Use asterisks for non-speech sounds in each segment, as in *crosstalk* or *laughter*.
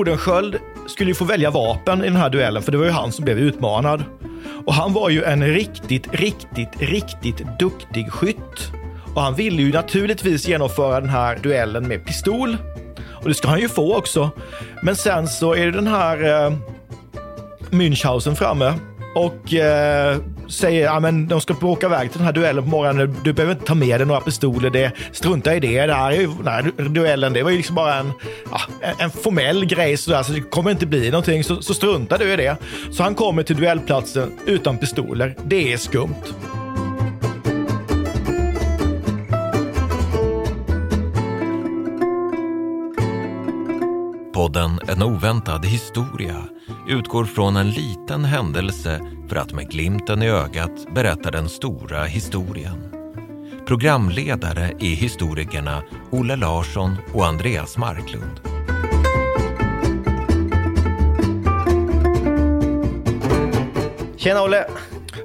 Nordenskjöld skulle ju få välja vapen i den här duellen, för det var ju han som blev utmanad. Och han var ju en riktigt, riktigt, riktigt duktig skytt. Och han ville ju naturligtvis genomföra den här duellen med pistol. Och det ska han ju få också. Men sen så är det den här eh, Münchhausen framme och eh, säger att ja, de ska åka iväg till den här duellen på morgonen. Du behöver inte ta med dig några pistoler. Det, strunta i det. Det här, är, ju, här duellen det var ju liksom bara en, ja, en formell grej. Så, så det kommer inte bli någonting. Så, så strunta du i det. Så han kommer till duellplatsen utan pistoler. Det är skumt. Podden En oväntad historia utgår från en liten händelse för att med glimten i ögat berätta den stora historien. Programledare är historikerna Olle Larsson och Andreas Marklund. Tjena Olle!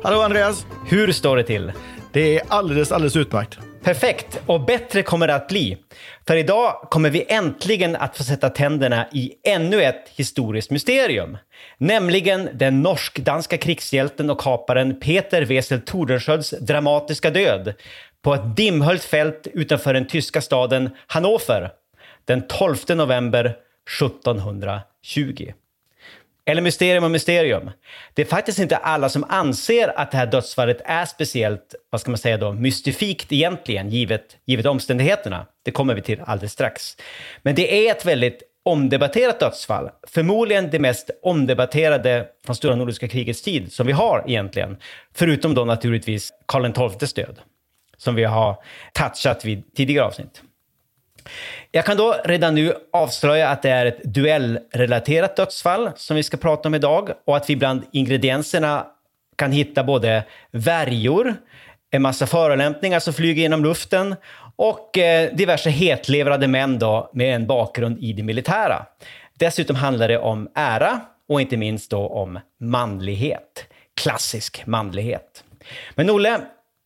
Hallå Andreas! Hur står det till? Det är alldeles, alldeles utmärkt. Perfekt! Och bättre kommer det att bli. För idag kommer vi äntligen att få sätta tänderna i ännu ett historiskt mysterium. Nämligen den norsk-danska krigshjälten och kaparen Peter Wesel Tordenskiölds dramatiska död på ett dimhöljt fält utanför den tyska staden Hannover den 12 november 1720. Eller mysterium och mysterium. Det är faktiskt inte alla som anser att det här dödsfallet är speciellt, vad ska man säga då, mystifikt egentligen, givet, givet omständigheterna. Det kommer vi till alldeles strax. Men det är ett väldigt omdebatterat dödsfall. Förmodligen det mest omdebatterade från stora nordiska krigets tid som vi har egentligen. Förutom då naturligtvis Karl XIIs död, som vi har touchat vid tidigare avsnitt. Jag kan då redan nu avslöja att det är ett duellrelaterat dödsfall som vi ska prata om idag och att vi bland ingredienserna kan hitta både värjor, en massa förolämpningar som flyger genom luften och eh, diverse hetlevrade män då med en bakgrund i det militära. Dessutom handlar det om ära och inte minst då om manlighet. Klassisk manlighet. Men Olle,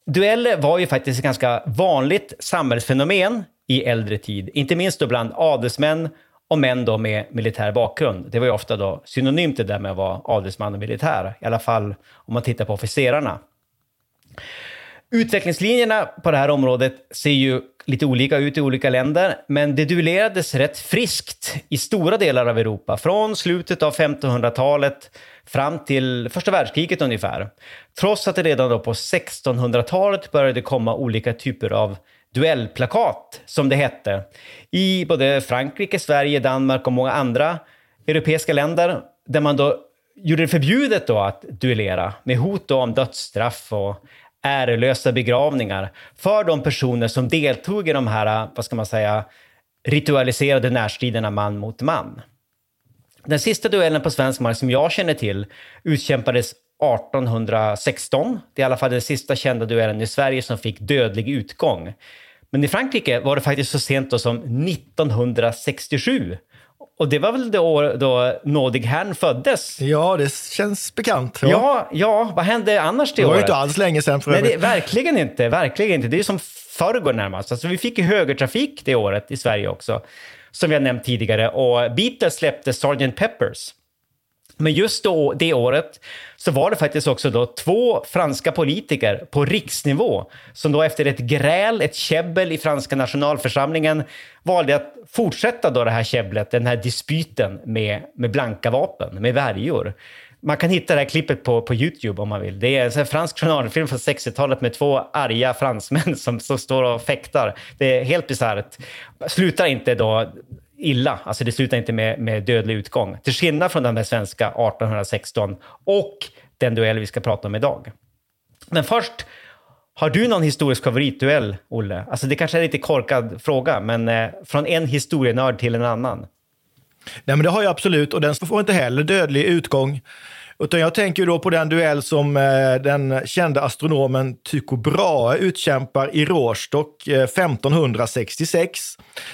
dueller var ju faktiskt ett ganska vanligt samhällsfenomen i äldre tid. Inte minst då bland adelsmän och män då med militär bakgrund. Det var ju ofta då synonymt det där med att vara adelsman och militär, i alla fall om man tittar på officerarna. Utvecklingslinjerna på det här området ser ju lite olika ut i olika länder, men det duellerades rätt friskt i stora delar av Europa från slutet av 1500-talet fram till första världskriget ungefär. Trots att det redan då på 1600-talet började komma olika typer av duellplakat, som det hette, i både Frankrike, Sverige, Danmark och många andra europeiska länder, där man då gjorde det förbjudet då att duellera med hot om dödsstraff och ärelösa begravningar för de personer som deltog i de här, vad ska man säga, ritualiserade närstriderna man mot man. Den sista duellen på svensk mark som jag känner till utkämpades 1816. Det är i alla fall den sista kända duellen i Sverige som fick dödlig utgång. Men i Frankrike var det faktiskt så sent som 1967. Och det var väl det år då Nådig Herrn föddes? Ja, det känns bekant. Ja, ja, ja vad hände annars det året? Det var ju inte alls länge sedan för Nej, det, Verkligen inte, verkligen inte. Det är som förrgår närmast. Alltså, vi fick ju högertrafik det året i Sverige också, som vi har nämnt tidigare. Och Beatles släppte Sgt. Peppers. Men just då, det året så var det faktiskt också då två franska politiker på riksnivå som då efter ett gräl, ett käbbel i franska nationalförsamlingen valde att fortsätta då det här käbblet, den här dispyten med, med blanka vapen, med värjor. Man kan hitta det här klippet på, på Youtube om man vill. Det är en fransk journalfilm från 60-talet med två arga fransmän *laughs* som, som står och fäktar. Det är helt bisarrt. Slutar inte då illa. Alltså det slutar inte med, med dödlig utgång. Till skillnad från den där svenska 1816 och den duell vi ska prata om idag. Men först Har du någon historisk favoritduell, Olle? Alltså det kanske är en lite korkad fråga, men eh, från en historienörd till en annan. Nej, men det har jag absolut och den får inte heller dödlig utgång. Utan jag tänker då på den duell som eh, den kände astronomen Tycho Brahe utkämpar i Rostock eh, 1566.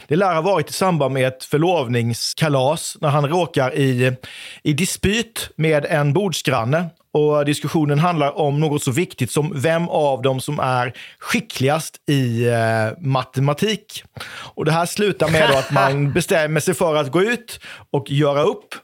Det lär ha varit i samband med ett förlovningskalas när han råkar i, i dispyt med en bordsgranne. Och diskussionen handlar om något så viktigt som vem av dem som är skickligast i eh, matematik. Och det här slutar med då att man *laughs* bestämmer sig för att gå ut och göra upp.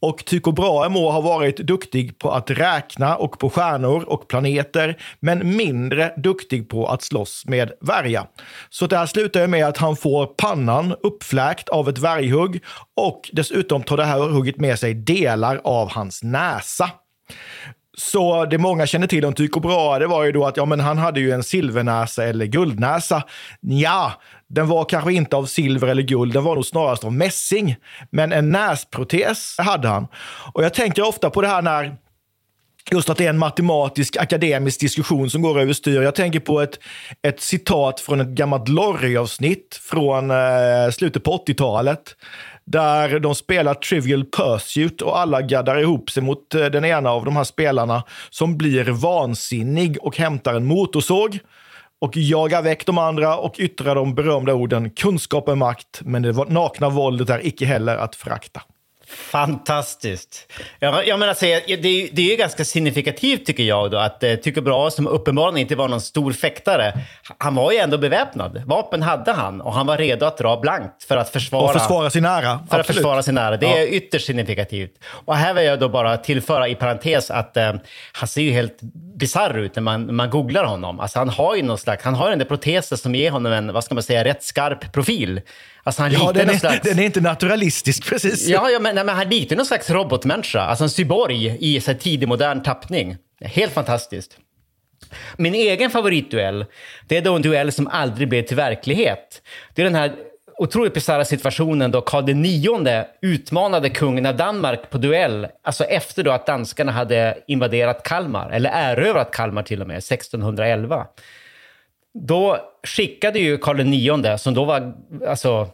Och Tycho Brahe må ha varit duktig på att räkna och på stjärnor och planeter, men mindre duktig på att slåss med värja. Så det här slutar med att han får pannan uppfläkt av ett värjhugg och dessutom tar det här hugget med sig delar av hans näsa. Så det många känner till om Tycho Brahe, det var ju då att ja, men han hade ju en silvernäsa eller guldnäsa. Ja, den var kanske inte av silver eller guld, den var nog snarast av mässing. Men en näsprotes hade han. Och jag tänker ofta på det här när Just att det är en matematisk akademisk diskussion som går överstyr. Jag tänker på ett, ett citat från ett gammalt Lorry-avsnitt från eh, slutet på 80-talet där de spelar Trivial Pursuit och alla gaddar ihop sig mot eh, den ena av de här spelarna som blir vansinnig och hämtar en motorsåg och jagar väck de andra och yttrar de berömda orden kunskap är makt, men det nakna våldet är icke heller att frakta. Fantastiskt. Jag, jag menar, det, är, det är ganska signifikativt tycker jag då att eh, Tycho Brahe som uppenbarligen inte var någon stor fäktare, han var ju ändå beväpnad. Vapen hade han och han var redo att dra blankt för att försvara, och försvara sin ära. För Absolut. att försvara sin ära. Det är ja. ytterst signifikativt. Och här vill jag då bara tillföra i parentes att eh, han ser ju helt bisarr ut när man, man googlar honom. Alltså han har ju någon slags, han har den där protesen som ger honom en, vad ska man säga, rätt skarp profil. Alltså han ja, den är, slags... den är inte naturalistisk precis. Ja, ja men, nej, men han liknar någon slags robotmänniska. Alltså en cyborg i så här, tidig modern tappning. Helt fantastiskt. Min egen favoritduell, det är då en duell som aldrig blev till verklighet. Det är den här otroligt bisarra situationen då Karl IX utmanade kungen av Danmark på duell, alltså efter då att danskarna hade invaderat Kalmar, eller erövrat Kalmar till och med, 1611. Då skickade ju Karl IX, som då var alltså,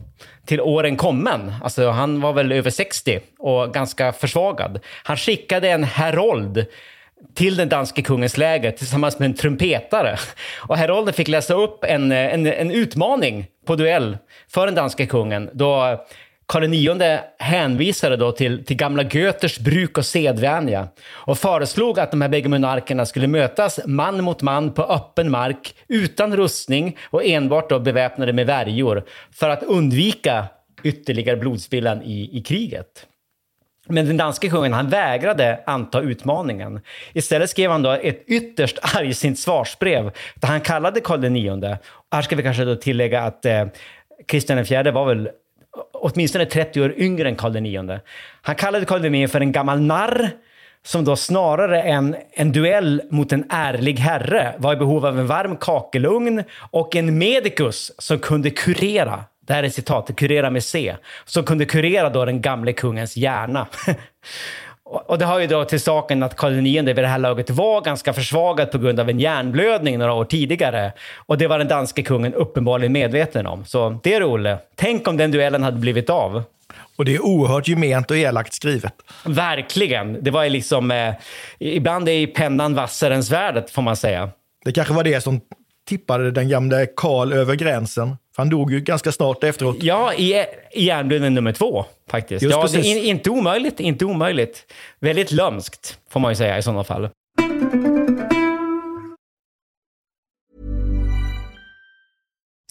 till åren kommen, alltså han var väl över 60 och ganska försvagad. Han skickade en herold till den danske kungens läger tillsammans med en trumpetare. Och herolden fick läsa upp en, en, en utmaning på duell för den danske kungen då Karl IX hänvisade då till, till gamla Göters bruk och sedvänja och föreslog att de här bägge monarkerna skulle mötas man mot man på öppen mark utan rustning och enbart då beväpnade med värjor för att undvika ytterligare blodspillan i, i kriget. Men den danske kungen han vägrade anta utmaningen. Istället skrev han då ett ytterst *laughs* argsint svarsbrev där han kallade Karl IX, här ska vi kanske då tillägga att eh, Kristian IV var väl åtminstone 30 år yngre än Karl IX. Han kallade Karl IX för en gammal narr som då snarare än en duell mot en ärlig herre var i behov av en varm kakelugn och en medicus som kunde kurera det här är citatet, kurera med C, som kunde kurera då den gamle kungens hjärna. *laughs* Och det har ju då till saken att Karl IX vid det här laget var ganska försvagad på grund av en hjärnblödning några år tidigare. Och det var den danske kungen uppenbarligen medveten om. Så det är Olle. Tänk om den duellen hade blivit av. Och det är oerhört gement och elakt skrivet. Verkligen. Det var ju liksom... Eh, ibland är pennan vassare än svärdet, får man säga. Det kanske var det som tippade den gamle Karl över gränsen. Han dog ju ganska snart efteråt. Ja, i, i järnblödning nummer två faktiskt. Just ja, det är inte omöjligt, inte omöjligt. Väldigt lömskt får man ju säga i sådana fall.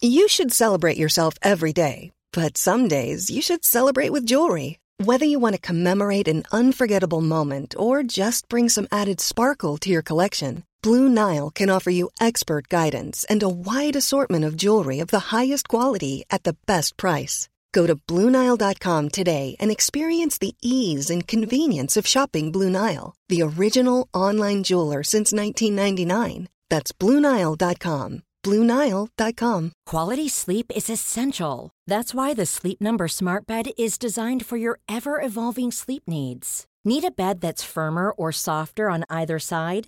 You should celebrate yourself every day, but some days you should celebrate with jewelry. Whether you want to commemorate an unforgettable moment or just bring some added sparkle to your collection. Blue Nile can offer you expert guidance and a wide assortment of jewelry of the highest quality at the best price. Go to BlueNile.com today and experience the ease and convenience of shopping Blue Nile, the original online jeweler since 1999. That's BlueNile.com. BlueNile.com. Quality sleep is essential. That's why the Sleep Number Smart Bed is designed for your ever evolving sleep needs. Need a bed that's firmer or softer on either side?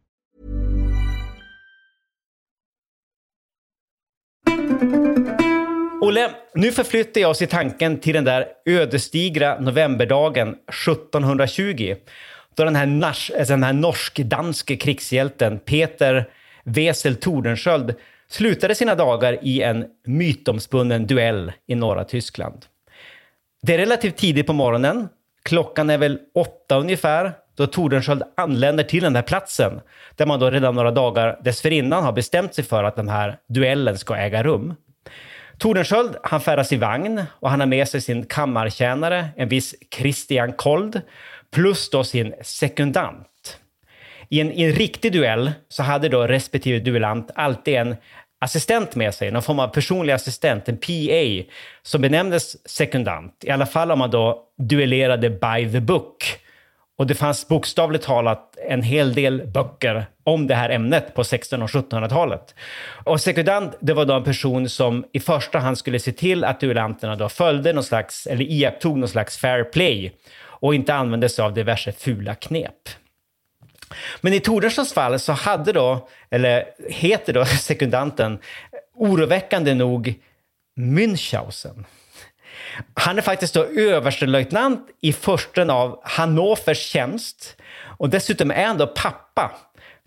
Olle, nu förflyttar jag oss i tanken till den där ödesdigra novemberdagen 1720. Då den här, nars- alltså den här norsk-danske krigshjälten Peter Wesel Tordenskjöld slutade sina dagar i en mytomspunnen duell i norra Tyskland. Det är relativt tidigt på morgonen. Klockan är väl åtta ungefär då Tordenskjöld anländer till den här platsen där man då redan några dagar dessförinnan har bestämt sig för att den här duellen ska äga rum. Tordenskjöld, han färdas i vagn och han har med sig sin kammartjänare, en viss Christian Kold, plus då sin sekundant. I en, I en riktig duell så hade då respektive duellant alltid en assistent med sig, någon form av personlig assistent, en PA, som benämndes sekundant. I alla fall om man då duellerade by the book. Och det fanns bokstavligt talat en hel del böcker om det här ämnet på 1600 och 1700-talet. Och sekundant, det var då en person som i första hand skulle se till att duellanterna då följde någon slags, eller iakttog någon slags fair play och inte använde sig av diverse fula knep. Men i Tordenssons fall så hade då, eller heter då *laughs* sekundanten, oroväckande nog Münchhausen. Han är faktiskt då överstelöjtnant i försten av Hannovers tjänst och dessutom är han då pappa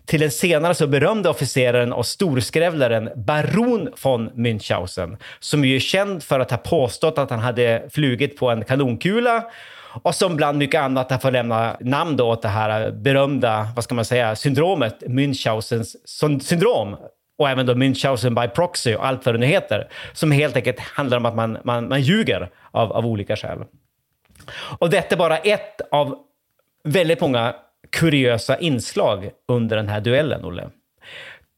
till den senare så berömde officeraren och storskrävlaren baron von Münchhausen, som ju är känd för att ha påstått att han hade flugit på en kanonkula och som bland mycket annat har fått lämna namn då åt det här berömda, vad ska man säga, syndromet, Münchhausens syndrom. Och även då Münchhausen by proxy och allt vad det nu heter. Som helt enkelt handlar om att man, man, man ljuger av, av olika skäl. Och detta är bara ett av väldigt många kuriösa inslag under den här duellen, Olle.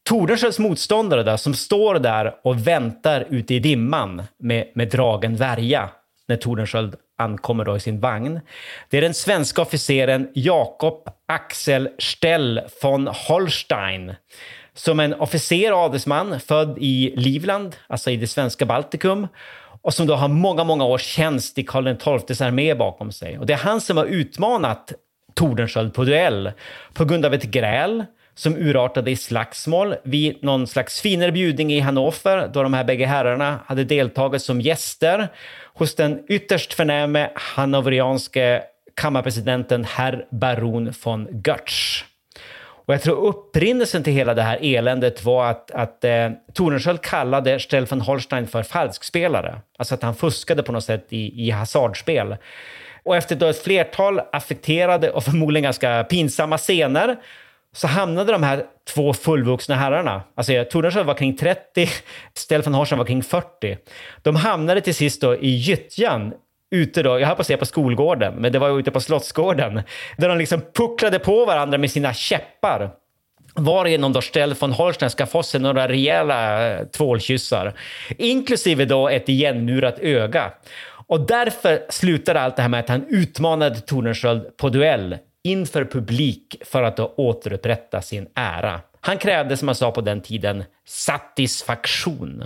Tordenskiölds motståndare där, som står där och väntar ute i dimman med, med dragen värja när Tordenskiöld ankommer då i sin vagn. Det är den svenska officeren Jakob Axel Stell von Holstein som en officer och adelsman född i Livland, alltså i det svenska Baltikum och som då har många, många års tjänst i Karl XIIs armé bakom sig. Och det är han som har utmanat Tordenskjöld på duell på grund av ett gräl som urartade i slagsmål vid någon slags finare bjudning i Hannover då de här bägge herrarna hade deltagit som gäster hos den ytterst förnäme hannoverianske kammarpresidenten herr baron von Götz. Och jag tror upprinnelsen till hela det här eländet var att, att eh, Tordenskjöld kallade Stelfan Holstein för falskspelare. Alltså att han fuskade på något sätt i, i hasardspel. Och efter då ett flertal affekterade och *laughs* förmodligen ganska pinsamma scener så hamnade de här två fullvuxna herrarna, alltså eh, Tordenskjöld var kring 30, Stelfan Horsen Holstein var kring 40. De hamnade till sist då i gyttjan ute då, jag höll på att säga på skolgården, men det var ute på Slottsgården, där de liksom pucklade på varandra med sina käppar. Varigenom då Stell von Holstein ska få sig några rejäla eh, tvålkyssar, inklusive då ett igenmurat öga. Och därför slutade allt det här med att han utmanade Tornensköld på duell inför publik för att då återupprätta sin ära. Han krävde, som man sa på den tiden, satisfaktion.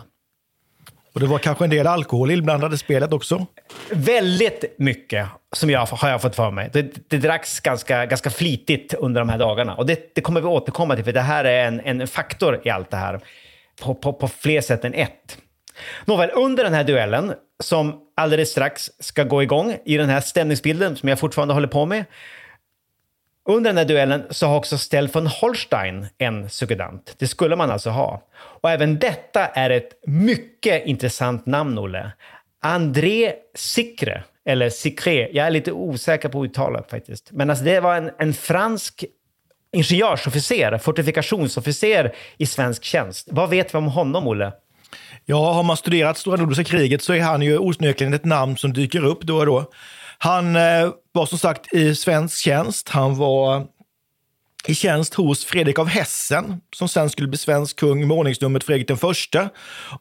Och det var kanske en del alkohol inblandad i spelet också? Väldigt mycket, som jag har jag fått för mig. Det, det dracks ganska, ganska flitigt under de här dagarna. Och det, det kommer vi återkomma till, för det här är en, en faktor i allt det här. På, på, på fler sätt än ett. Nåväl, under den här duellen, som alldeles strax ska gå igång i den här stämningsbilden som jag fortfarande håller på med, under den här duellen så har också Stell von Holstein en suggedant. Det skulle man alltså ha. Och även detta är ett mycket intressant namn, Olle. André Sikre, eller Sikre, jag är lite osäker på uttalet faktiskt. Men alltså det var en, en fransk ingenjörsofficer, fortifikationsofficer i svensk tjänst. Vad vet vi om honom, Olle? Ja, har man studerat Stora Nordiska kriget så är han ju osnökligen ett namn som dyker upp då och då. Han eh, var som sagt i svensk tjänst. Han var i tjänst hos Fredrik av Hessen, som sen skulle bli svensk kung med ordningsnumret Fredrik den förste.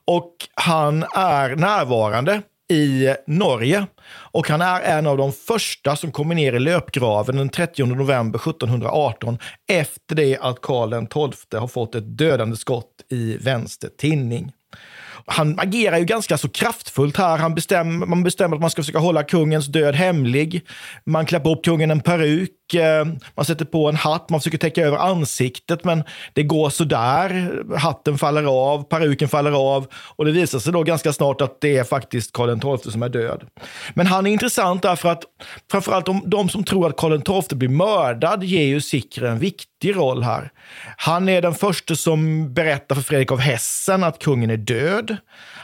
Och han är närvarande i Norge. Och han är en av de första som kommer ner i löpgraven den 30 november 1718 efter det att Karl XII har fått ett dödande skott i vänster tinning han agerar ju ganska så kraftfullt här. Han bestäm, man bestämmer att man ska försöka hålla kungens död hemlig. Man klär upp kungen en peruk Eh, man sätter på en hatt, man försöker täcka över ansiktet, men det går sådär. Hatten faller av, peruken faller av och det visar sig då ganska snart att det är faktiskt Karl XII som är död. Men han är intressant därför att framförallt de, de som tror att Karl XII blir mördad ger ju Sikre en viktig roll här. Han är den första som berättar för Fredrik av Hessen att kungen är död.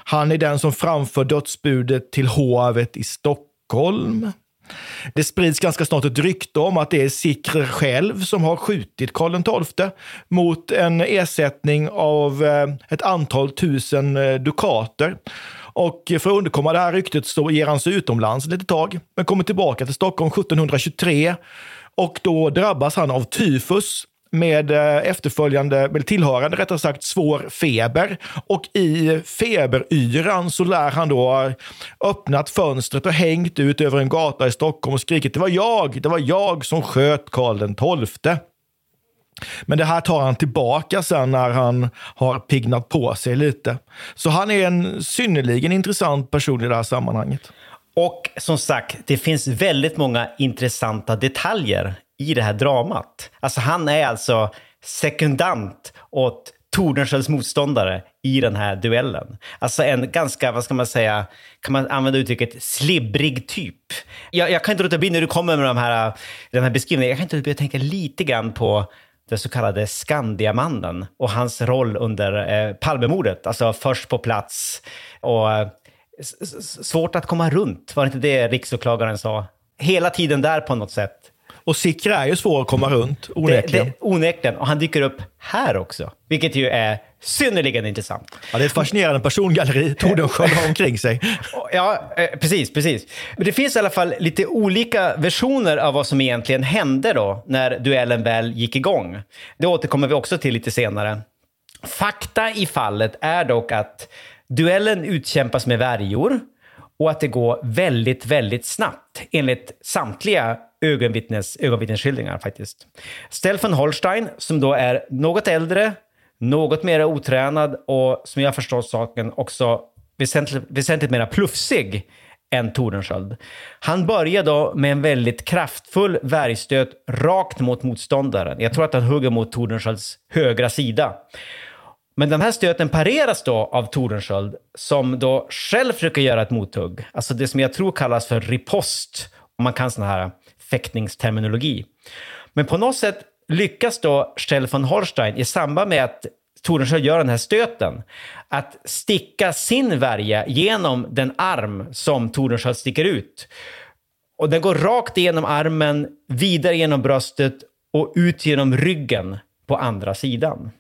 Han är den som framför dödsbudet till hovet i Stockholm. Det sprids ganska snart ett rykte om att det är Sikre själv som har skjutit Karl XII mot en ersättning av eh, ett antal tusen eh, dukater. Och för att underkomma det här ryktet så ger han sig utomlands ett litet tag, men kommer tillbaka till Stockholm 1723 och då drabbas han av tyfus med eh, efterföljande, med tillhörande rättare sagt, svår feber. Och i feberyran så lär han då ha öppnat fönstret och hängt ut över en gata i Stockholm och skrikit det var jag, det var jag som sköt Karl XII. Men det här tar han tillbaka sen när han har pignat på sig lite. Så han är en synnerligen intressant person i det här sammanhanget. Och som sagt, det finns väldigt många intressanta detaljer i det här dramat. Alltså han är alltså sekundant åt Tordenskiölds motståndare i den här duellen. Alltså en ganska, vad ska man säga, kan man använda uttrycket slibbrig typ. Jag, jag kan inte låta bli när du kommer med de här, den här beskrivningen, jag kan inte låta bli att tänka lite grann på den så kallade Skandiamannen och hans roll under eh, Palmemordet. Alltså först på plats och eh, svårt att komma runt. Var det inte det riksåklagaren sa? Hela tiden där på något sätt. Och Sikra är ju svår att komma runt, onekligen. Det, det, onekligen. Och han dyker upp här också, vilket ju är synnerligen intressant. Ja, det är ett fascinerande persongalleri Tordenskjöld *laughs* har omkring sig. Ja, eh, precis, precis. Men det finns i alla fall lite olika versioner av vad som egentligen hände då när duellen väl gick igång. Det återkommer vi också till lite senare. Fakta i fallet är dock att duellen utkämpas med värjor och att det går väldigt, väldigt snabbt enligt samtliga ögonvittnes, ögonvittnesskildringar faktiskt. Stefan Holstein, som då är något äldre, något mer otränad och som jag förstår saken också väsentligt, väsentligt mer plufsig än Tordenskjöld. Han börjar då med en väldigt kraftfull värjstöt rakt mot motståndaren. Jag tror att han hugger mot Tordenskjölds högra sida. Men den här stöten pareras då av Tordenskjöld som då själv försöker göra ett mothugg. Alltså det som jag tror kallas för ripost, om man kan sådana här fäktningsterminologi. Men på något sätt lyckas då Kjell von Holstein i samband med att Tordenskjöld gör den här stöten, att sticka sin värja genom den arm som Tordenskjöld sticker ut. Och den går rakt igenom armen, vidare genom bröstet och ut genom ryggen på andra sidan.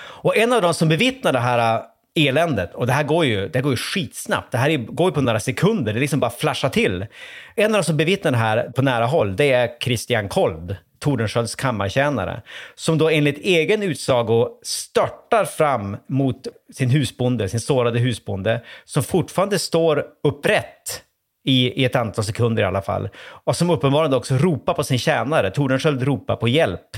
Och en av de som bevittnar det här eländet. Och det här går ju, det här går ju skitsnabbt. Det här går ju på några sekunder. Det liksom bara flashar till. En av de som bevittnar det här på nära håll, det är Christian Kold. Tordenskiölds kammartjänare, som då enligt egen utsago störtar fram mot sin husbonde, sin sårade husbonde, som fortfarande står upprätt i, i ett antal sekunder i alla fall. Och som uppenbarligen också ropar på sin tjänare. Tordenskjöld ropar på hjälp.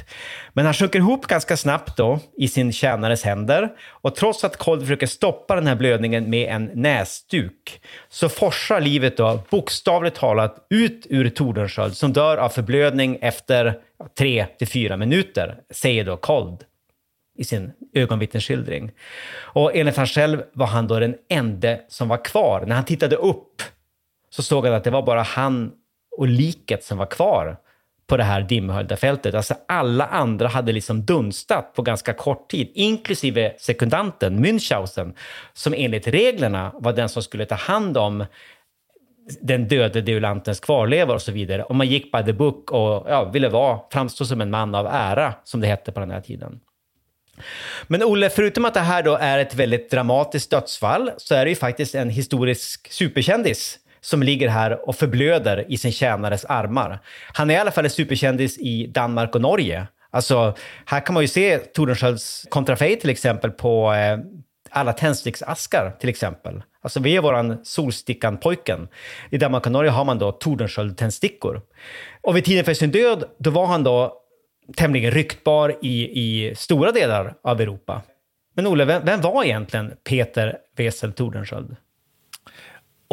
Men han sjunker ihop ganska snabbt då i sin tjänares händer. Och trots att Kold försöker stoppa den här blödningen med en näsduk så forsar livet då bokstavligt talat ut ur Tordenskjöld som dör av förblödning efter tre till fyra minuter, säger då Kold i sin ögonvittnesskildring. Och enligt han själv var han då den enda som var kvar. När han tittade upp så såg han att det var bara han och liket som var kvar på det här dimhöljda fältet. Alltså alla andra hade liksom dunstat på ganska kort tid, inklusive sekundanten Münchhausen, som enligt reglerna var den som skulle ta hand om den döde deulantens kvarlevor och så vidare. Och man gick by the book och ja, ville vara, framstå som en man av ära, som det hette på den här tiden. Men Olle, förutom att det här då är ett väldigt dramatiskt dödsfall så är det ju faktiskt en historisk superkändis som ligger här och förblöder i sin tjänares armar. Han är i alla fall en superkändis i Danmark och Norge. Alltså, här kan man ju se Tordenskiölds kontrafej till exempel på eh, alla tändsticksaskar till exempel. Alltså vi är våran Solstickan-pojken. I Danmark och Norge har man då Tordenskjöld-tändstickor. Och vid tiden för sin död, då var han då tämligen ryktbar i, i stora delar av Europa. Men Olle, vem, vem var egentligen Peter Wesel Tordenskjöld?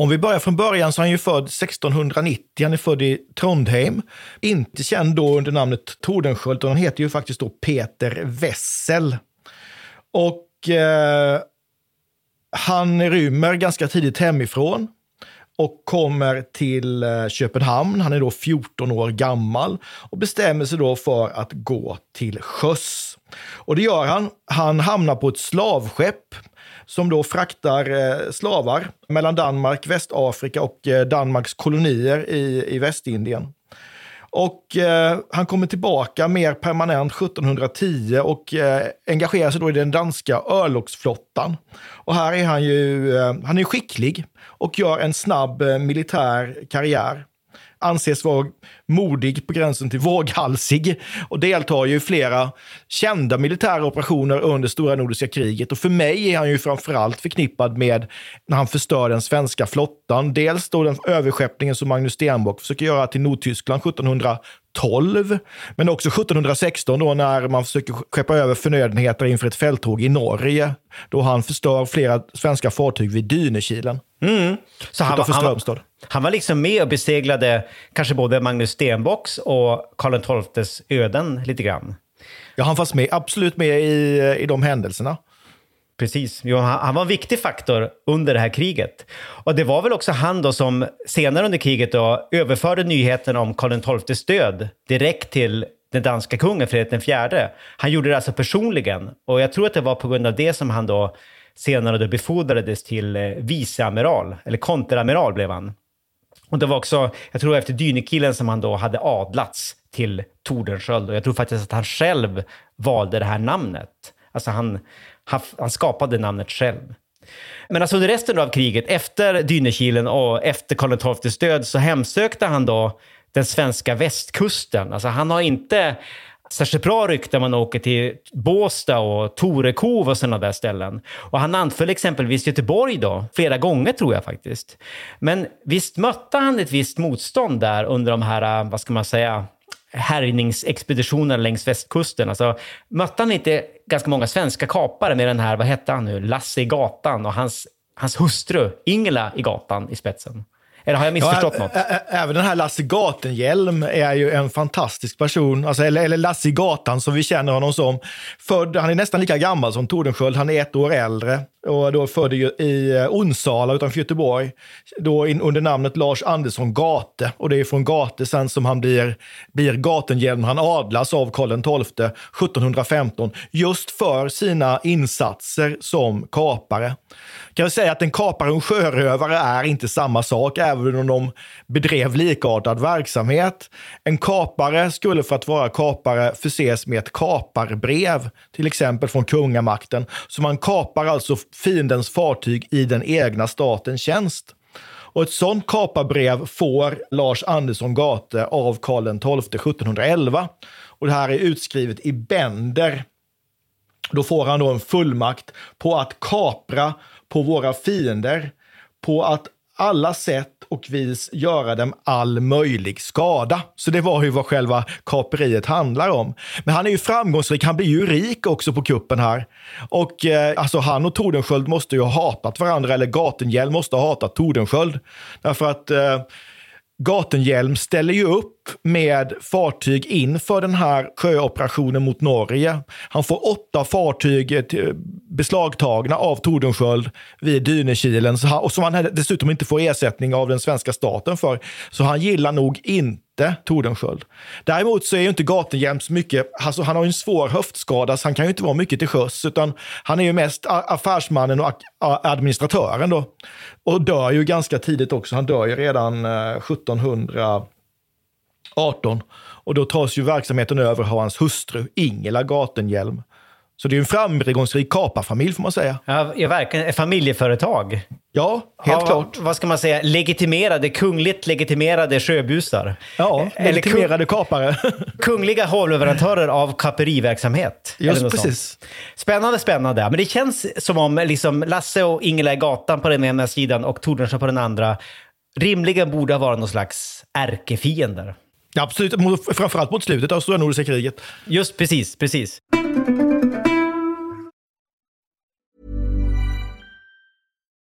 Om vi börjar från början så är han ju född 1690. Han är född i Trondheim. Inte känd då under namnet Tordenskjöld, utan han heter ju faktiskt då Peter Wessel. Och eh, han rymmer ganska tidigt hemifrån och kommer till eh, Köpenhamn. Han är då 14 år gammal och bestämmer sig då för att gå till sjöss. Och det gör han. Han hamnar på ett slavskepp som då fraktar eh, slavar mellan Danmark, Västafrika och eh, Danmarks kolonier i, i Västindien. Och eh, han kommer tillbaka mer permanent 1710 och eh, engagerar sig då i den danska örlogsflottan. Och här är han ju eh, han är skicklig och gör en snabb eh, militär karriär anses vara modig på gränsen till våghalsig och deltar ju i flera kända militära operationer under stora nordiska kriget. Och för mig är han ju framförallt förknippad med när han förstör den svenska flottan. Dels då den överskeppningen som Magnus Stenbock försöker göra till Nordtyskland 1712, men också 1716 då när man försöker skeppa över förnödenheter inför ett fälttåg i Norge, då han förstör flera svenska fartyg vid Dynekilen. Mm. Så han, han. Han var liksom med och beseglade kanske både Magnus Stenbocks och Karl XIIs öden lite grann. Ja, han fanns med, absolut med i, i de händelserna. Precis. Jo, han, var en viktig faktor under det här kriget. Och det var väl också han då som senare under kriget då överförde nyheten om Karl XIIs död direkt till den danska kungen Fredrik IV. Han gjorde det alltså personligen. Och jag tror att det var på grund av det som han då senare då befordrades till eh, viceamiral, eller konteramiral blev han. Och det var också, jag tror efter Dynekilen som han då hade adlats till Tordenskjöld och jag tror faktiskt att han själv valde det här namnet. Alltså han, han, han skapade namnet själv. Men alltså under resten av kriget, efter Dynekilen och efter Karl XIIs död, så hemsökte han då den svenska västkusten. Alltså han har inte särskilt bra rykte när man åker till Båstad och Torekov och sådana där ställen. Och han anföll exempelvis Göteborg då, flera gånger tror jag faktiskt. Men visst mötte han ett visst motstånd där under de här, äh, vad ska man säga, härjningsexpeditionerna längs västkusten. Alltså, mötte han inte ganska många svenska kapare med den här, vad hette han nu, Lasse i gatan och hans, hans hustru Ingela i gatan i spetsen? Eller har jag missförstått ja, något? Även den här Lasse Gatenhjelm är ju en fantastisk person. Alltså, eller, eller Lasse Gatan som vi känner honom som. Född, han är nästan lika gammal som Tordenskjöld, han är ett år äldre. Och då född i eh, Onsala utanför Göteborg. Då in, under namnet Lars Andersson Gate. Och det är från Gate sen som han blir, blir Gatenhjelm. Han adlas av Karl XII 1715 just för sina insatser som kapare kan jag säga att en kapare och en sjörövare är inte samma sak, även om de bedrev likartad verksamhet. En kapare skulle för att vara kapare förses med ett kaparbrev, till exempel från kungamakten. Så man kapar alltså fiendens fartyg i den egna statens tjänst. Och ett sådant kaparbrev får Lars Andersson Gate av Karl XII 1711. Och det här är utskrivet i bänder. Då får han då en fullmakt på att kapra på våra fiender, på att alla sätt och vis göra dem all möjlig skada. Så det var ju vad själva kaperiet handlar om. Men han är ju framgångsrik, han blir ju rik också på kuppen här. Och eh, alltså han och Tordenskjöld måste ju ha hatat varandra, eller Gatenhjälm måste ha hatat Tordenskjöld. Därför att eh, Gatenhjelm ställer ju upp med fartyg inför den här sjöoperationen mot Norge. Han får åtta fartyg eh, beslagtagna av Tordenskjöld vid Dynekilen och som han dessutom inte får ersättning av den svenska staten för. Så han gillar nog inte inte Tordenskjöld. Däremot så är ju inte Gatenhjelm så mycket, alltså han har ju en svår höftskada så han kan ju inte vara mycket till sjöss utan han är ju mest affärsmannen och administratören då. Och dör ju ganska tidigt också, han dör ju redan eh, 1718. Och då tas ju verksamheten över av hans hustru Ingela Gatenhjelm. Så det är en framgångsrik kaparfamilj får man säga. Ja, ja verkligen. Ett familjeföretag. Ja, helt ja, klart. Vad ska man säga? Legitimerade, kungligt legitimerade sjöbusar. Ja, legitimerade kung, kapare. *laughs* kungliga hovleverantörer av kaperiverksamhet. Just precis. Sånt. Spännande, spännande. Men det känns som om liksom Lasse och Ingela i gatan på den ena sidan och Tordenskjöld på den andra rimligen borde ha varit någon slags ärkefiender. Ja, absolut, framförallt mot slutet av Stora Nordiska kriget. Just precis, precis.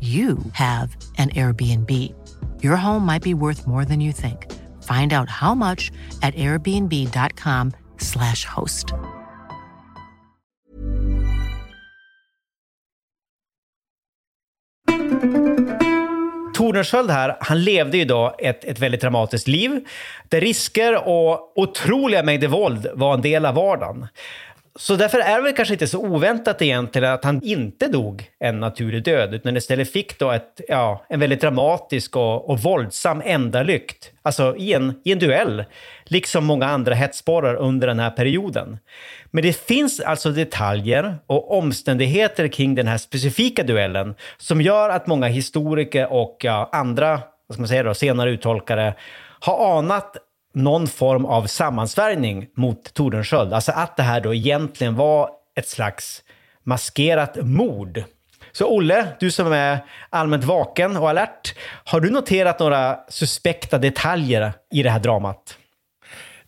you have an Airbnb. Your home might be worth more than you think. Find out how much at airbnb.com slash host. Tordenskjöld här, han levde ju då ett, ett väldigt dramatiskt liv där risker och otroliga mängder våld var en del av vardagen. Så därför är det väl kanske inte så oväntat egentligen att han inte dog en naturlig död, utan istället fick då ett, ja, en väldigt dramatisk och, och våldsam ändalykt. Alltså i en, i en duell, liksom många andra hetsporrar under den här perioden. Men det finns alltså detaljer och omständigheter kring den här specifika duellen som gör att många historiker och ja, andra vad ska man säga då, senare uttolkare har anat någon form av sammansvärjning mot Tordenskjöld. Alltså att det här då egentligen var ett slags maskerat mord. Så Olle, du som är allmänt vaken och alert, har du noterat några suspekta detaljer i det här dramat?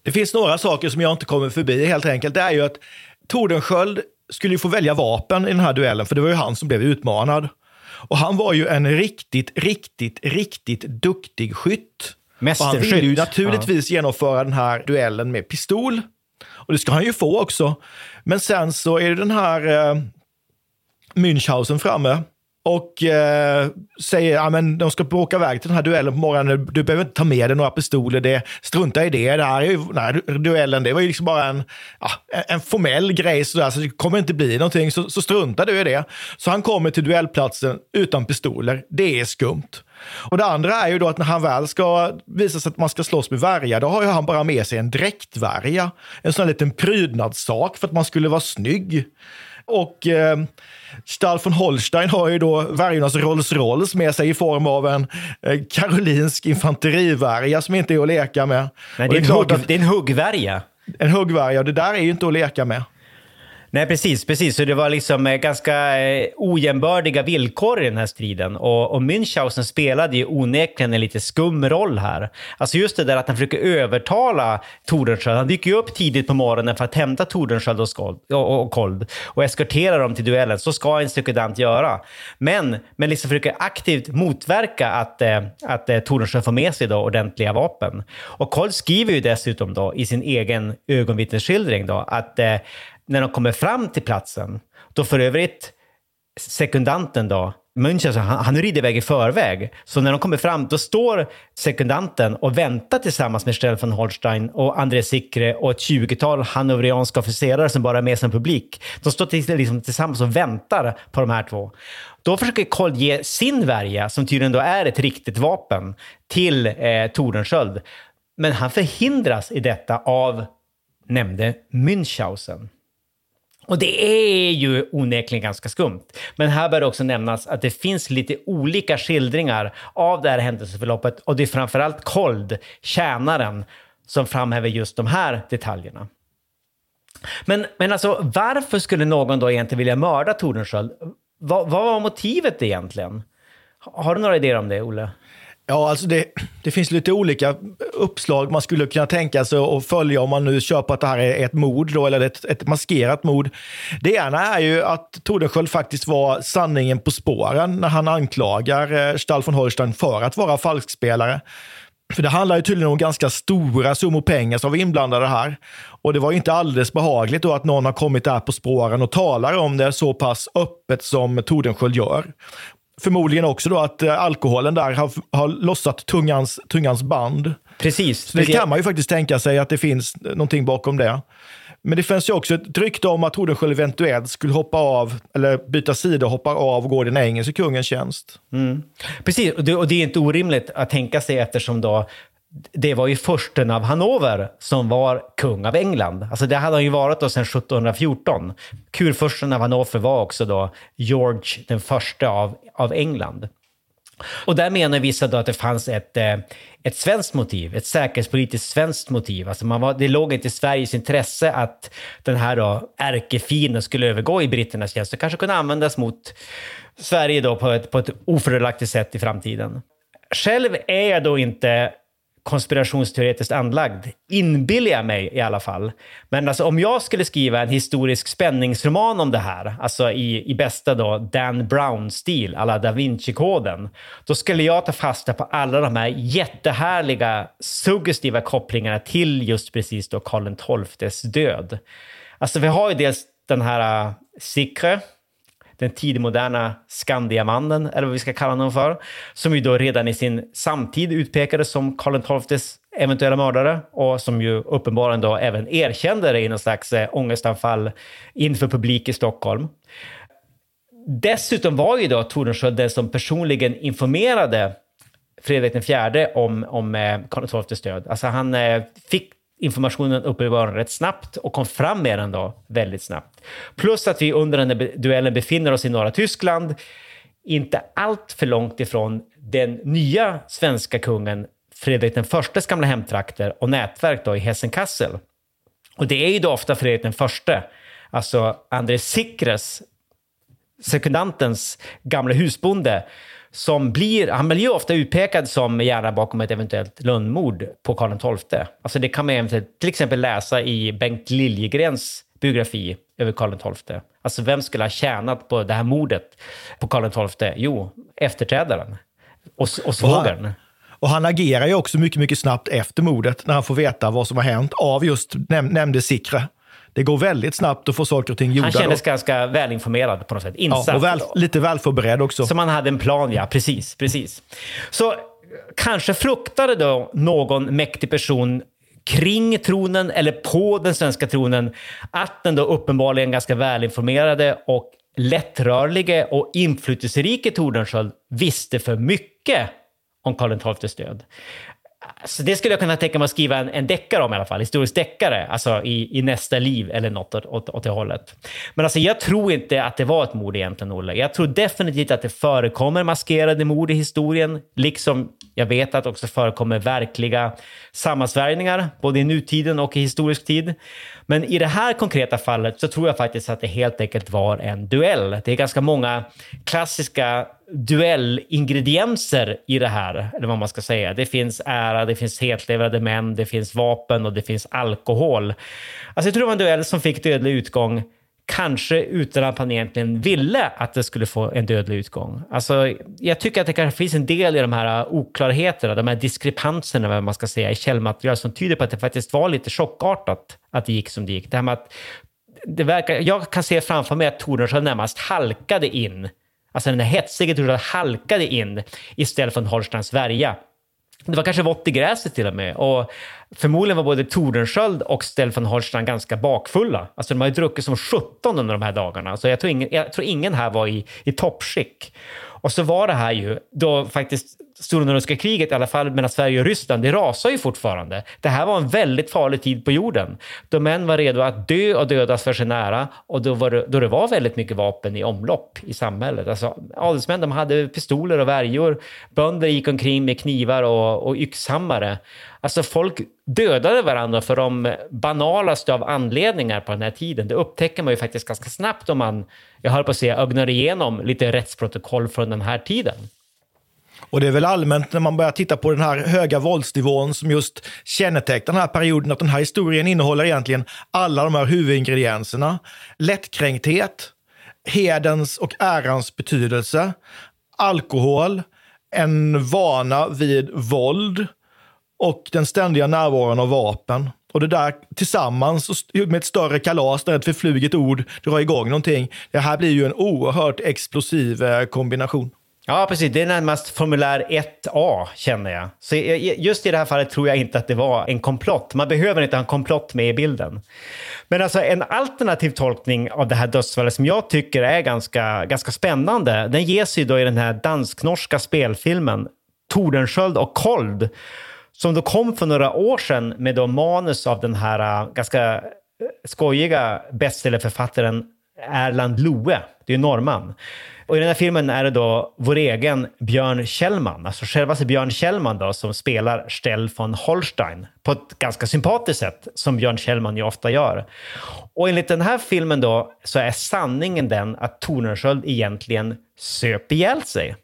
Det finns några saker som jag inte kommer förbi helt enkelt. Det är ju att Tordenskjöld skulle ju få välja vapen i den här duellen, för det var ju han som blev utmanad. Och han var ju en riktigt, riktigt, riktigt duktig skytt. Och han vill ju naturligtvis ja. genomföra den här duellen med pistol. Och det ska han ju få också. Men sen så är det den här eh, Münchhausen framme och eh, säger att ja, de ska åka iväg till den här duellen på morgonen. Du behöver inte ta med dig några pistoler. Det, strunta i det. det här är ju, den här duellen det var ju liksom bara en, ja, en formell grej. Så, där, så det kommer inte bli någonting. Så, så strunta du i det. Så han kommer till duellplatsen utan pistoler. Det är skumt. Och det andra är ju då att när han väl ska visa sig att man ska slåss med värja, då har ju han bara med sig en dräktvärja. En sån här liten prydnadssak för att man skulle vara snygg. Och eh, Stahl von Holstein har ju då värjornas Rolls Royce med sig i form av en eh, karolinsk infanterivärja som inte är att leka med. Nej, det, är, är hugg, att, det är en huggvärja. En huggvärja, och det där är ju inte att leka med. Nej, precis. precis. Så det var liksom eh, ganska eh, ojämbördiga villkor i den här striden. Och, och Münchhausen spelade ju onekligen en lite skum roll här. Alltså just det där att han försöker övertala Tordenskjöld. Han dyker ju upp tidigt på morgonen för att hämta Tordenskjöld och, Skold, och, och Kold och eskortera dem till duellen. Så ska en sekundant göra. Men, men liksom försöker aktivt motverka att, eh, att eh, Tordenskjöld får med sig då ordentliga vapen. Och Kold skriver ju dessutom då i sin egen ögonvittnesskildring då att eh, när de kommer fram till platsen, då för övrigt sekundanten då, München, han, han rider iväg i förväg. Så när de kommer fram, då står sekundanten och väntar tillsammans med Stell von Holstein och André Sikre och ett 20-tal hanoverianska officerare som bara är med som publik. De står till, liksom, tillsammans och väntar på de här två. Då försöker Kold ge sin värja, som tydligen då är ett riktigt vapen, till eh, Tordenskjöld. Men han förhindras i detta av nämnde Münchhausen. Och det är ju onekligen ganska skumt. Men här bör det också nämnas att det finns lite olika skildringar av det här händelseförloppet och det är framförallt Kold, tjänaren, som framhäver just de här detaljerna. Men, men alltså, varför skulle någon då egentligen vilja mörda Tordenskjöld? Va, vad var motivet egentligen? Har du några idéer om det, Olle? Ja, alltså det, det finns lite olika uppslag man skulle kunna tänka sig att följa om man nu kör på att det här är ett mord då, eller ett, ett maskerat mord. Det ena är ju att Tordenskjöld faktiskt var sanningen på spåren när han anklagar eh, Stall von Holstein för att vara falskspelare. För det handlar ju tydligen om ganska stora summor pengar som var inblandade här. Och det var inte alldeles behagligt då att någon har kommit där på spåren och talar om det så pass öppet som Tordenskjöld gör förmodligen också då att eh, alkoholen där har, har lossat tungans, tungans band. Precis. Så det kan man ju faktiskt tänka sig att det finns någonting bakom det. Men det finns ju också ett rykte om att Tordenskjöld eventuellt skulle hoppa av, eller byta sida, hoppa av och gå den engelske kungens tjänst. Mm. Precis, och det, och det, är inte orimligt att tänka sig eftersom då det var ju försten av Hannover som var kung av England. Alltså det hade han ju varit då sedan 1714. Kurfursten av Hannover var också då George den första av, av England. Och där menar vissa då att det fanns ett, eh, ett svenskt motiv, ett säkerhetspolitiskt svenskt motiv. Alltså man var, det låg inte i Sveriges intresse att den här då ärkefienden skulle övergå i britternas tjänst och kanske kunna användas mot Sverige då på ett, på ett ofördelaktigt sätt i framtiden. Själv är jag då inte konspirationsteoretiskt anlagd, inbillar jag mig i alla fall. Men alltså, om jag skulle skriva en historisk spänningsroman om det här, alltså i, i bästa då Dan Brown-stil, alla Da Vinci-koden, då skulle jag ta fasta på alla de här jättehärliga, suggestiva kopplingarna till just precis då Karl XIIs död. Alltså vi har ju dels den här uh, Sikre, den tidigmoderna Skandiamannen, eller vad vi ska kalla honom för, som ju då redan i sin samtid utpekades som Karl XIIs eventuella mördare och som ju uppenbarligen då även erkände det i någon slags eh, ångestanfall inför publik i Stockholm. Dessutom var ju då Tordenskjöld den som personligen informerade Fredrik IV om, om eh, Karl XIIs död. Alltså han eh, fick informationen uppenbarligen rätt snabbt och kom fram med den då väldigt snabbt. Plus att vi under den här duellen befinner oss i norra Tyskland, inte allt för långt ifrån den nya svenska kungen Fredrik den förstes gamla hemtrakter och nätverk då i Hessen-Kassel. Och det är ju då ofta Fredrik den förste, alltså André Sikres, sekundantens gamla husbonde, som blir, han blir ju ofta utpekad som hjärna bakom ett eventuellt lönnmord på Karl XII. Alltså det kan man till exempel läsa i Bengt Liljegrens biografi över Karl XII. Alltså vem skulle ha tjänat på det här mordet på Karl XII? Jo, efterträdaren och, och svågern. Och han agerar ju också mycket, mycket snabbt efter mordet när han får veta vad som har hänt av just näm nämnde Sikre det går väldigt snabbt att få saker och ting gjorda. Han kändes då. ganska välinformerad på något sätt. Insatt. Ja, och väl, lite välförberedd också. Som han hade en plan, ja. Precis, precis. Så kanske fruktade då någon mäktig person kring tronen eller på den svenska tronen att den då uppenbarligen ganska välinformerade och lättrörlige och inflytelserike Tordenskjöld visste för mycket om Karl XIIs död. Så det skulle jag kunna tänka mig att skriva en, en deckare om i alla fall, historisk deckare, alltså i, i nästa liv eller något åt, åt, åt det hållet. Men alltså jag tror inte att det var ett mord egentligen, Olle. Jag tror definitivt att det förekommer maskerade mord i historien, liksom jag vet att det också förekommer verkliga sammansvärjningar, både i nutiden och i historisk tid. Men i det här konkreta fallet så tror jag faktiskt att det helt enkelt var en duell. Det är ganska många klassiska duellingredienser i det här, eller vad man ska säga. Det finns ära, det finns hetlevrade män, det finns vapen och det finns alkohol. Alltså jag tror det var en duell som fick dödlig utgång kanske utan att han egentligen ville att det skulle få en dödlig utgång. Alltså, jag tycker att det kanske finns en del i de här oklarheterna, de här diskrepanserna, vad man ska säga, i källmaterial som tyder på att det faktiskt var lite chockartat att det gick som det gick. Det här med att det verkar, jag kan se framför mig att Tordenskjöld närmast halkade in, alltså den hetsiga hetsige halkade in istället för en Holsteins värja. Det var kanske vått i gräset till och med. Och förmodligen var både Tordenskjöld och Stefan Holstein ganska bakfulla. Alltså de har ju druckit som 17 under de här dagarna. Så jag tror ingen, jag tror ingen här var i, i toppskick. Och så var det här ju då faktiskt Stora kriget, i alla fall mellan Sverige och Ryssland, det rasar ju fortfarande. Det här var en väldigt farlig tid på jorden. Då män var redo att dö och dödas för sin nära och då, var det, då det var väldigt mycket vapen i omlopp i samhället. Alltså, adelsmän de hade pistoler och värjor. Bönder gick omkring med knivar och, och yxhammare. Alltså folk dödade varandra för de banalaste av anledningar på den här tiden. Det upptäcker man ju faktiskt ganska snabbt om man, jag höll på att säga, ögnar igenom lite rättsprotokoll från den här tiden. Och det är väl allmänt när man börjar titta på den här höga våldsnivån som just kännetecknar den här perioden, att den här historien innehåller egentligen alla de här huvudingredienserna. Lättkränkthet, hedens och ärans betydelse, alkohol, en vana vid våld och den ständiga närvaron av vapen. Och det där tillsammans med ett större kalas där ett förfluget ord drar igång någonting. Det här blir ju en oerhört explosiv eh, kombination. Ja, precis. Det är närmast formulär 1A, känner jag. Så just i det här fallet tror jag inte att det var en komplott. Man behöver inte ha en komplott med i bilden. Men alltså en alternativ tolkning av det här dödsfallet som jag tycker är ganska, ganska spännande, den ges ju då i den här dansk-norska spelfilmen Tordenskjöld och Kold, som då kom för några år sedan med då manus av den här äh, ganska äh, skojiga bestsellerförfattaren Erland Loe, det är ju norrman. Och i den här filmen är det då vår egen Björn Kjellman, alltså självaste Björn Kjellman då, som spelar Stell von Holstein på ett ganska sympatiskt sätt, som Björn Kjellman ju ofta gör. Och enligt den här filmen då så är sanningen den att Tornensköld egentligen söp ihjäl sig.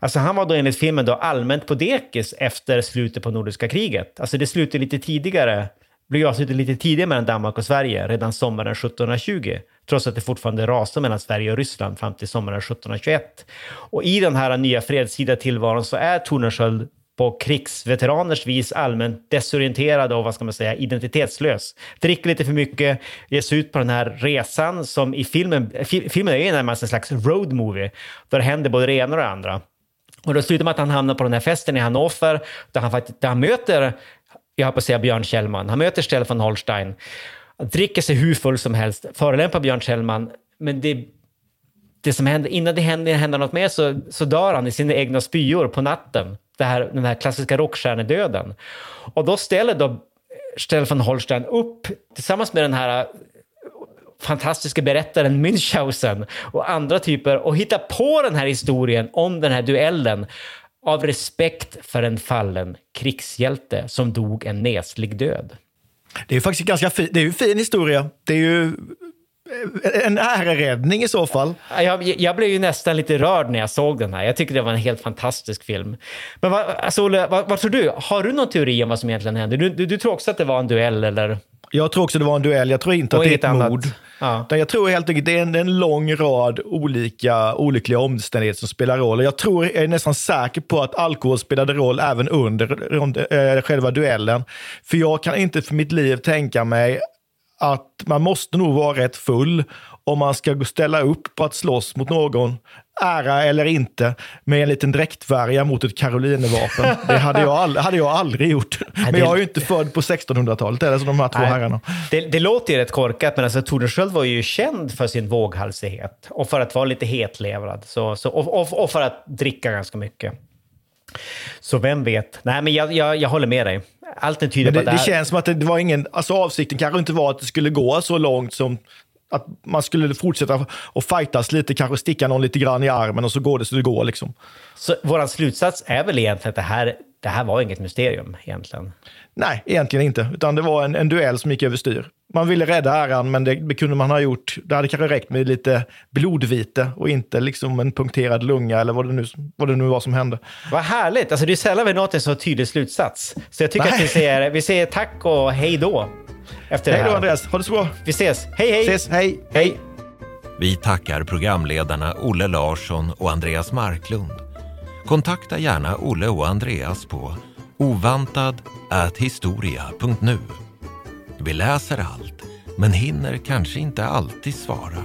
Alltså han var då enligt filmen då allmänt på dekis efter slutet på Nordiska kriget. Alltså det slutade lite tidigare blev avslutad lite tidigare mellan Danmark och Sverige, redan sommaren 1720, trots att det fortfarande rasade mellan Sverige och Ryssland fram till sommaren 1721. Och i den här nya fredstida tillvaron så är Tornensköld på krigsveteraners vis allmänt desorienterad och vad ska man säga, identitetslös. Dricker lite för mycket, ger sig ut på den här resan som i filmen, filmen är ju närmast en slags road movie, där det händer både det ena och det andra. Och då slutar med att han hamnar på den här festen i Hannover, där han, faktiskt, där han möter jag har på att säga Björn Kjellman. Han möter Stefan Holstein, Han dricker sig hur full som helst, förolämpar Björn Kjellman, men det, det som händer, innan det händer, händer något mer så, så dör han i sina egna spyor på natten. Det här, den här klassiska rockstjärnedöden. Och då ställer då Stefan Holstein upp tillsammans med den här eh, fantastiska berättaren Münchhausen och andra typer och hittar på den här historien om den här duellen av respekt för en fallen krigshjälte som dog en neslig död. Det är faktiskt ganska fin, det är ju fin historia. Det är ju en äreräddning i så fall. Jag, jag blev ju nästan lite rörd när jag såg den här. Jag tycker det var en helt fantastisk film. Men vad, alltså, Olle, vad, vad tror du? Har du någon teori om vad som egentligen hände? Du, du, du tror också att det var en duell, eller? Jag tror också det var en duell. Jag tror inte och att det är ett mord. Ja. Jag tror helt enkelt det är en, en lång rad olika olyckliga omständigheter som spelar roll. Jag tror, jag är nästan säker på att alkohol spelade roll även under, under äh, själva duellen. För jag kan inte för mitt liv tänka mig att man måste nog vara rätt full om man ska ställa upp på att slåss mot någon, ära eller inte, med en liten dräktvärja mot ett karolinevapen. Det hade jag, all, hade jag aldrig gjort. Men jag är ju inte född på 1600-talet, eller som de här två Nej, herrarna. Det, det, låter ju rätt korkat, men alltså, Tordenskjöld var ju känd för sin våghalsighet och för att vara lite hetlevrad så, så, och, och, och för att dricka ganska mycket. Så vem vet? Nej, men jag, jag, jag håller med dig. Allt tyder Men på det, att det det här... känns som att det, det var ingen, alltså avsikten kanske inte var att det skulle gå så långt som att man skulle fortsätta och fightas lite, kanske sticka någon lite grann i armen och så går det så det går liksom. Så vår slutsats är väl egentligen att det här, det här var inget mysterium egentligen. Nej, egentligen inte, utan det var en, en duell som gick överstyr. Man ville rädda äran, men det, det kunde man ha gjort. Det hade kanske räckt med lite blodvite och inte liksom en punkterad lunga eller vad det nu, vad det nu var som hände. Vad härligt! Alltså det är sällan vi nått en så tydlig slutsats. Så jag tycker Nej. att vi säger, vi säger tack och hej då. Efter Hej det då här. Andreas, ha det så bra. Vi ses. Hej hej! Ses, hej! Hej! Vi tackar programledarna Olle Larsson och Andreas Marklund. Kontakta gärna Olle och Andreas på ovantad.historia.nu. Vi läser allt, men hinner kanske inte alltid svara.